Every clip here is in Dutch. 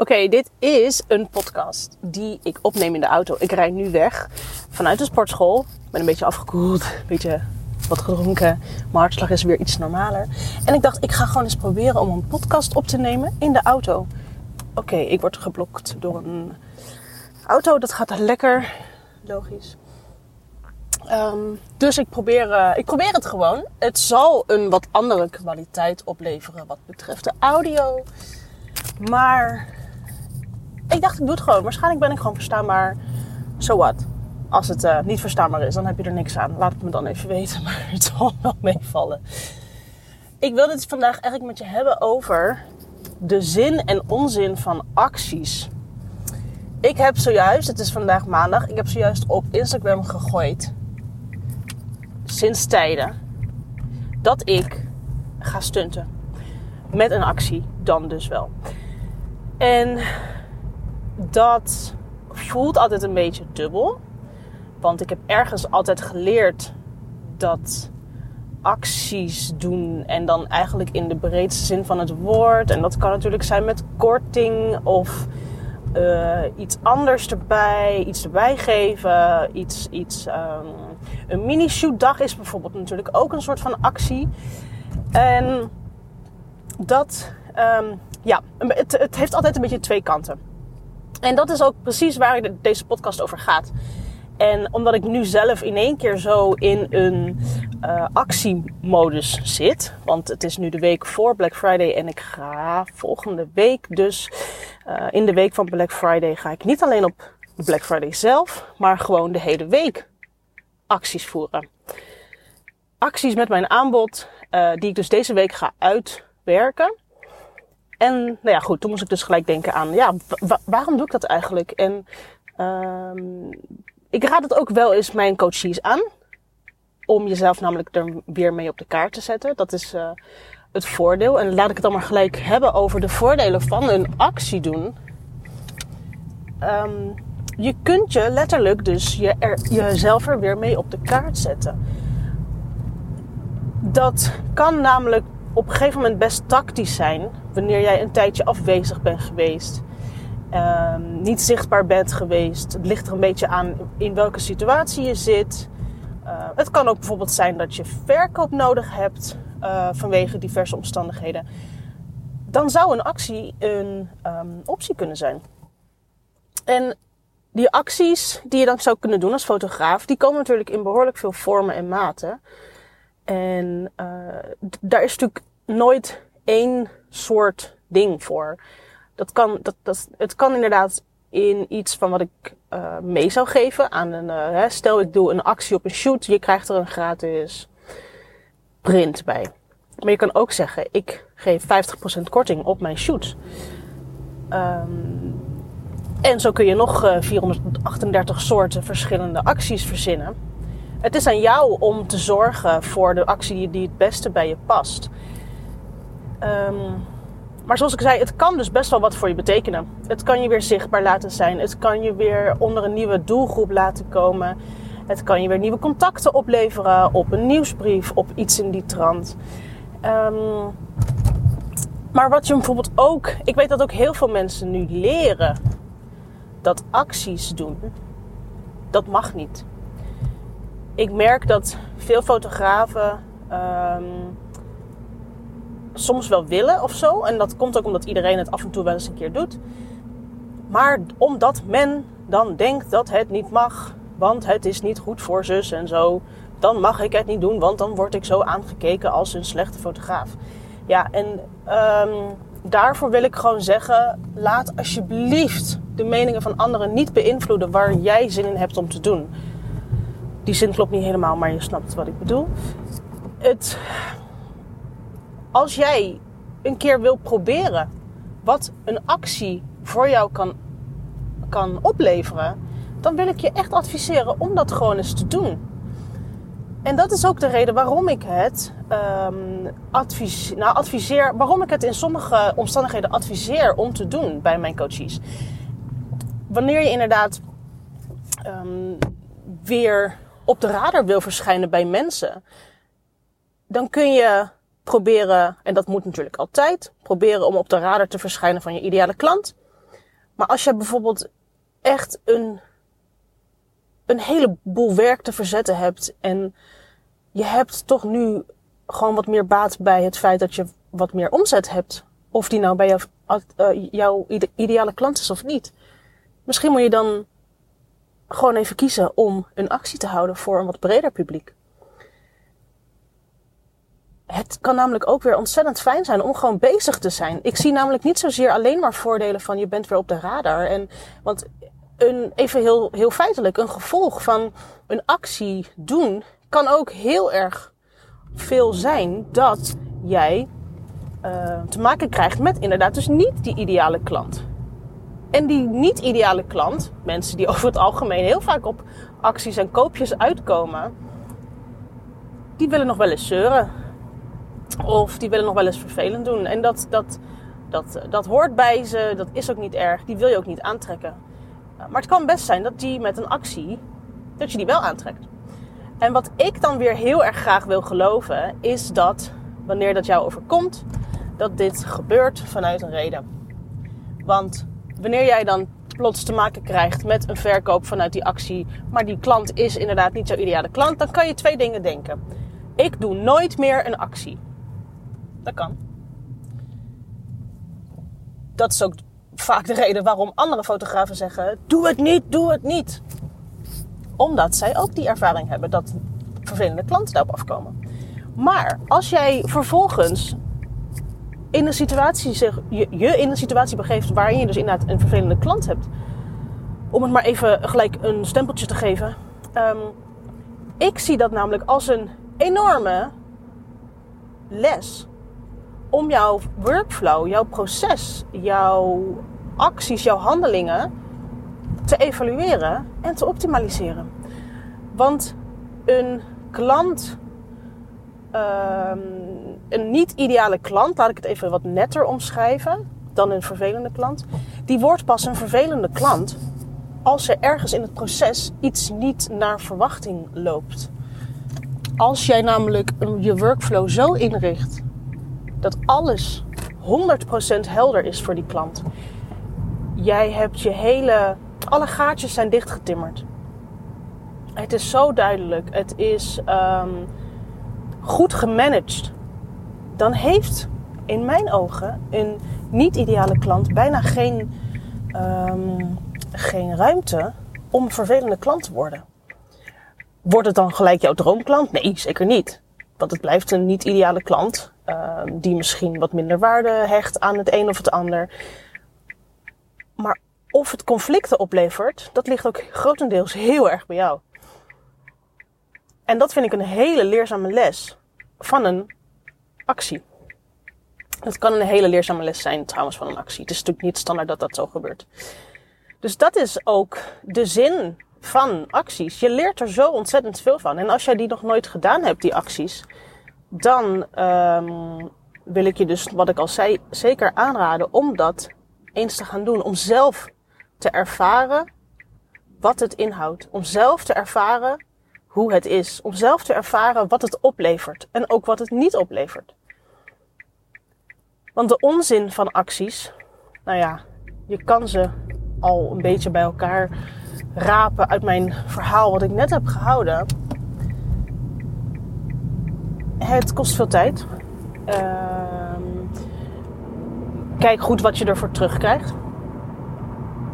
Oké, dit is een podcast die ik opneem in de auto. Ik rijd nu weg vanuit de sportschool. Ik ben een beetje afgekoeld, een beetje wat gedronken. Mijn hartslag is weer iets normaler. En ik dacht, ik ga gewoon eens proberen om een podcast op te nemen in de auto. Oké, ik word geblokt door een auto. Dat gaat lekker. Logisch. Ehm, dus ik probeer, uh, ik probeer het gewoon. Het zal een wat andere kwaliteit opleveren wat betreft de audio. Maar ik dacht, ik doe het gewoon. Waarschijnlijk ben ik gewoon verstaanbaar. So what? Als het uh, niet verstaanbaar is, dan heb je er niks aan. Laat het me dan even weten, maar het zal wel meevallen. Ik wil het vandaag eigenlijk met je hebben over de zin en onzin van acties. Ik heb zojuist, het is vandaag maandag, ik heb zojuist op Instagram gegooid. Sinds tijden. Dat ik ga stunten. Met een actie, dan dus wel. En dat voelt altijd een beetje dubbel. Want ik heb ergens altijd geleerd dat acties doen en dan eigenlijk in de breedste zin van het woord. En dat kan natuurlijk zijn met korting of uh, iets anders erbij, iets erbij geven, iets, iets um, een mini-shoot dag is bijvoorbeeld natuurlijk ook een soort van actie. En dat, um, ja, het, het heeft altijd een beetje twee kanten. En dat is ook precies waar deze podcast over gaat. En omdat ik nu zelf in één keer zo in een uh, actiemodus zit. Want het is nu de week voor Black Friday en ik ga volgende week dus uh, in de week van Black Friday ga ik niet alleen op Black Friday zelf, maar gewoon de hele week acties voeren. Acties met mijn aanbod uh, die ik dus deze week ga uitwerken. En nou ja, goed, toen moest ik dus gelijk denken aan, ja, waarom doe ik dat eigenlijk? En um, ik raad het ook wel eens mijn coaches aan. Om jezelf namelijk er weer mee op de kaart te zetten. Dat is uh, het voordeel. En laat ik het dan maar gelijk hebben over de voordelen van een actie doen. Um, je kunt je letterlijk dus je jezelf er weer mee op de kaart zetten. Dat kan namelijk op een gegeven moment best tactisch zijn wanneer jij een tijdje afwezig bent geweest. Um, niet zichtbaar bent geweest. Het ligt er een beetje aan in welke situatie je zit. Uh, het kan ook bijvoorbeeld zijn dat je verkoop nodig hebt uh, vanwege diverse omstandigheden. Dan zou een actie een um, optie kunnen zijn. En die acties die je dan zou kunnen doen als fotograaf, die komen natuurlijk in behoorlijk veel vormen en maten. En uh, daar is natuurlijk nooit één soort ding voor. Dat kan, dat, dat, het kan inderdaad in iets van wat ik uh, mee zou geven aan een. Uh, stel, ik doe een actie op een shoot, je krijgt er een gratis print bij. Maar je kan ook zeggen, ik geef 50% korting op mijn shoot. Um, en zo kun je nog uh, 438 soorten verschillende acties verzinnen. Het is aan jou om te zorgen voor de actie die het beste bij je past. Um, maar zoals ik zei, het kan dus best wel wat voor je betekenen. Het kan je weer zichtbaar laten zijn. Het kan je weer onder een nieuwe doelgroep laten komen. Het kan je weer nieuwe contacten opleveren op een nieuwsbrief, op iets in die trant. Um, maar wat je bijvoorbeeld ook, ik weet dat ook heel veel mensen nu leren dat acties doen, dat mag niet. Ik merk dat veel fotografen um, soms wel willen of zo. En dat komt ook omdat iedereen het af en toe wel eens een keer doet. Maar omdat men dan denkt dat het niet mag, want het is niet goed voor zus en zo, dan mag ik het niet doen, want dan word ik zo aangekeken als een slechte fotograaf. Ja, en um, daarvoor wil ik gewoon zeggen: laat alsjeblieft de meningen van anderen niet beïnvloeden waar jij zin in hebt om te doen. Die zin klopt niet helemaal, maar je snapt wat ik bedoel. Het, als jij een keer wil proberen wat een actie voor jou kan, kan opleveren, dan wil ik je echt adviseren om dat gewoon eens te doen. En dat is ook de reden waarom ik het um, advies, nou, adviseer, waarom ik het in sommige omstandigheden adviseer om te doen bij mijn coaches. Wanneer je inderdaad um, weer op de radar wil verschijnen bij mensen, dan kun je proberen, en dat moet natuurlijk altijd, proberen om op de radar te verschijnen van je ideale klant. Maar als je bijvoorbeeld echt een, een heleboel werk te verzetten hebt en je hebt toch nu gewoon wat meer baat bij het feit dat je wat meer omzet hebt. Of die nou bij jou, uh, jouw ideale klant is of niet. Misschien moet je dan gewoon even kiezen om een actie te houden voor een wat breder publiek. Het kan namelijk ook weer ontzettend fijn zijn om gewoon bezig te zijn. Ik zie namelijk niet zozeer alleen maar voordelen van je bent weer op de radar. En, want een, even heel, heel feitelijk, een gevolg van een actie doen kan ook heel erg veel zijn dat jij uh, te maken krijgt met inderdaad dus niet die ideale klant. En die niet-ideale klant, mensen die over het algemeen heel vaak op acties en koopjes uitkomen, die willen nog wel eens zeuren. Of die willen nog wel eens vervelend doen. En dat, dat, dat, dat hoort bij ze, dat is ook niet erg, die wil je ook niet aantrekken. Maar het kan best zijn dat die met een actie, dat je die wel aantrekt. En wat ik dan weer heel erg graag wil geloven, is dat wanneer dat jou overkomt, dat dit gebeurt vanuit een reden. Want wanneer jij dan plots te maken krijgt met een verkoop vanuit die actie, maar die klant is inderdaad niet jouw ideale klant, dan kan je twee dingen denken. Ik doe nooit meer een actie. Dat kan. Dat is ook vaak de reden waarom andere fotografen zeggen: doe het niet, doe het niet. Omdat zij ook die ervaring hebben dat vervelende klanten daarop afkomen. Maar als jij vervolgens in een situatie zich, je, je in een situatie begeeft waarin je dus inderdaad een vervelende klant hebt. Om het maar even gelijk een stempeltje te geven. Um, ik zie dat namelijk als een enorme les om jouw workflow, jouw proces, jouw acties, jouw handelingen te evalueren en te optimaliseren. Want een klant um, een niet-ideale klant, laat ik het even wat netter omschrijven dan een vervelende klant, die wordt pas een vervelende klant als er ergens in het proces iets niet naar verwachting loopt. Als jij namelijk je workflow zo inricht dat alles 100% helder is voor die klant. Jij hebt je hele. Alle gaatjes zijn dichtgetimmerd. Het is zo duidelijk. Het is um, goed gemanaged dan heeft in mijn ogen een niet-ideale klant bijna geen, um, geen ruimte om vervelende klant te worden. Wordt het dan gelijk jouw droomklant? Nee, zeker niet. Want het blijft een niet-ideale klant uh, die misschien wat minder waarde hecht aan het een of het ander. Maar of het conflicten oplevert, dat ligt ook grotendeels heel erg bij jou. En dat vind ik een hele leerzame les van een actie. Het kan een hele leerzame les zijn trouwens van een actie. Het is natuurlijk niet standaard dat dat zo gebeurt. Dus dat is ook de zin van acties. Je leert er zo ontzettend veel van. En als jij die nog nooit gedaan hebt, die acties, dan um, wil ik je dus, wat ik al zei, zeker aanraden om dat eens te gaan doen. Om zelf te ervaren wat het inhoudt. Om zelf te ervaren hoe het is. Om zelf te ervaren wat het oplevert. En ook wat het niet oplevert. Want de onzin van acties, nou ja, je kan ze al een beetje bij elkaar rapen uit mijn verhaal wat ik net heb gehouden. Het kost veel tijd. Ehm, kijk goed wat je ervoor terugkrijgt.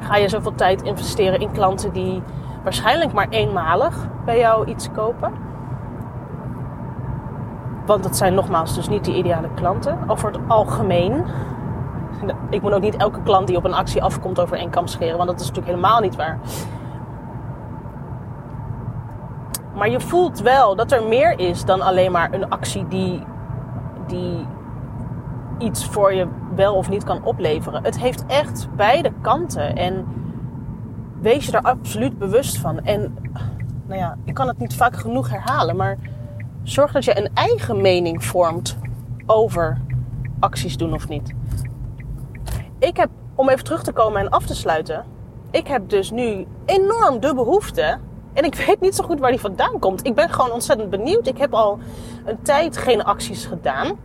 Ga je zoveel tijd investeren in klanten die waarschijnlijk maar eenmalig bij jou iets kopen? Want dat zijn nogmaals dus niet die ideale klanten. Over het algemeen. Ik moet ook niet elke klant die op een actie afkomt over één kam scheren. Want dat is natuurlijk helemaal niet waar. Maar je voelt wel dat er meer is dan alleen maar een actie die, die iets voor je wel of niet kan opleveren. Het heeft echt beide kanten. En wees je er absoluut bewust van. En nou ja, ik kan het niet vaak genoeg herhalen, maar Zorg dat je een eigen mening vormt over acties doen of niet. Ik heb, om even terug te komen en af te sluiten, ik heb dus nu enorm de behoefte. En ik weet niet zo goed waar die vandaan komt. Ik ben gewoon ontzettend benieuwd. Ik heb al een tijd geen acties gedaan.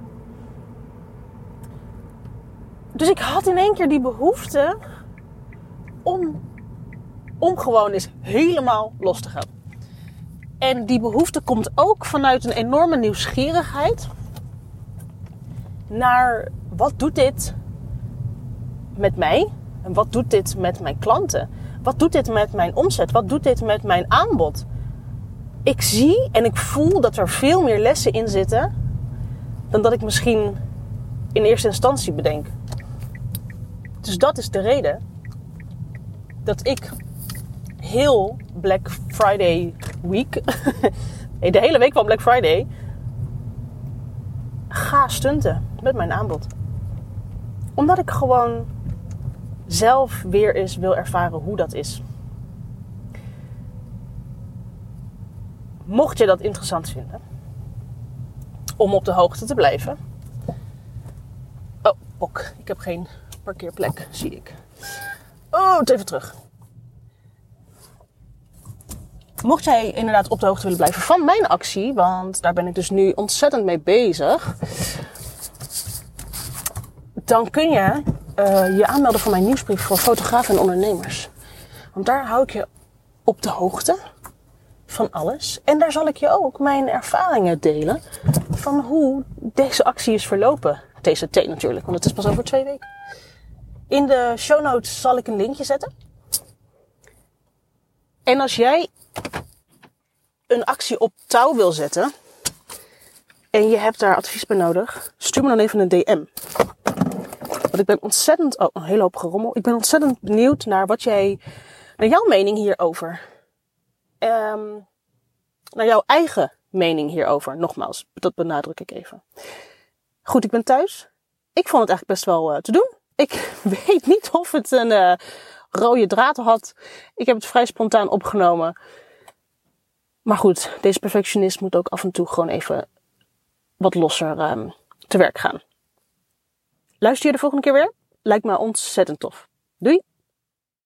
Dus ik had in één keer die behoefte om, om gewoon eens helemaal los te gaan. En die behoefte komt ook vanuit een enorme nieuwsgierigheid naar wat doet dit met mij? En wat doet dit met mijn klanten? Wat doet dit met mijn omzet? Wat doet dit met mijn aanbod? Ik zie en ik voel dat er veel meer lessen in zitten dan dat ik misschien in eerste instantie bedenk. Dus dat is de reden dat ik heel Black Friday week, de hele week van Black Friday, ga stunten met mijn aanbod. Omdat ik gewoon zelf weer eens wil ervaren hoe dat is. Mocht je dat interessant vinden, om op de hoogte te blijven. Oh, ok, ik heb geen parkeerplek, zie ik. Oh, het even terug. Mocht jij inderdaad op de hoogte willen blijven van mijn actie, want daar ben ik dus nu ontzettend mee bezig, dan kun je uh, je aanmelden voor mijn nieuwsbrief voor fotografen en ondernemers. Want daar hou ik je op de hoogte van alles. En daar zal ik je ook mijn ervaringen delen van hoe deze actie is verlopen. TCT natuurlijk, want het is pas over twee weken. In de show notes zal ik een linkje zetten. En als jij een actie op touw wil zetten en je hebt daar advies bij nodig, stuur me dan even een DM. Want ik ben ontzettend, oh, een hele hoop gerommel. Ik ben ontzettend benieuwd naar wat jij, naar jouw mening hierover. Um, naar jouw eigen mening hierover. Nogmaals, dat benadruk ik even. Goed, ik ben thuis. Ik vond het eigenlijk best wel uh, te doen. Ik weet niet of het een uh, rode draad had. Ik heb het vrij spontaan opgenomen. Maar goed, deze perfectionist moet ook af en toe gewoon even wat losser um, te werk gaan. Luister je de volgende keer weer? Lijkt me ontzettend tof. Doei!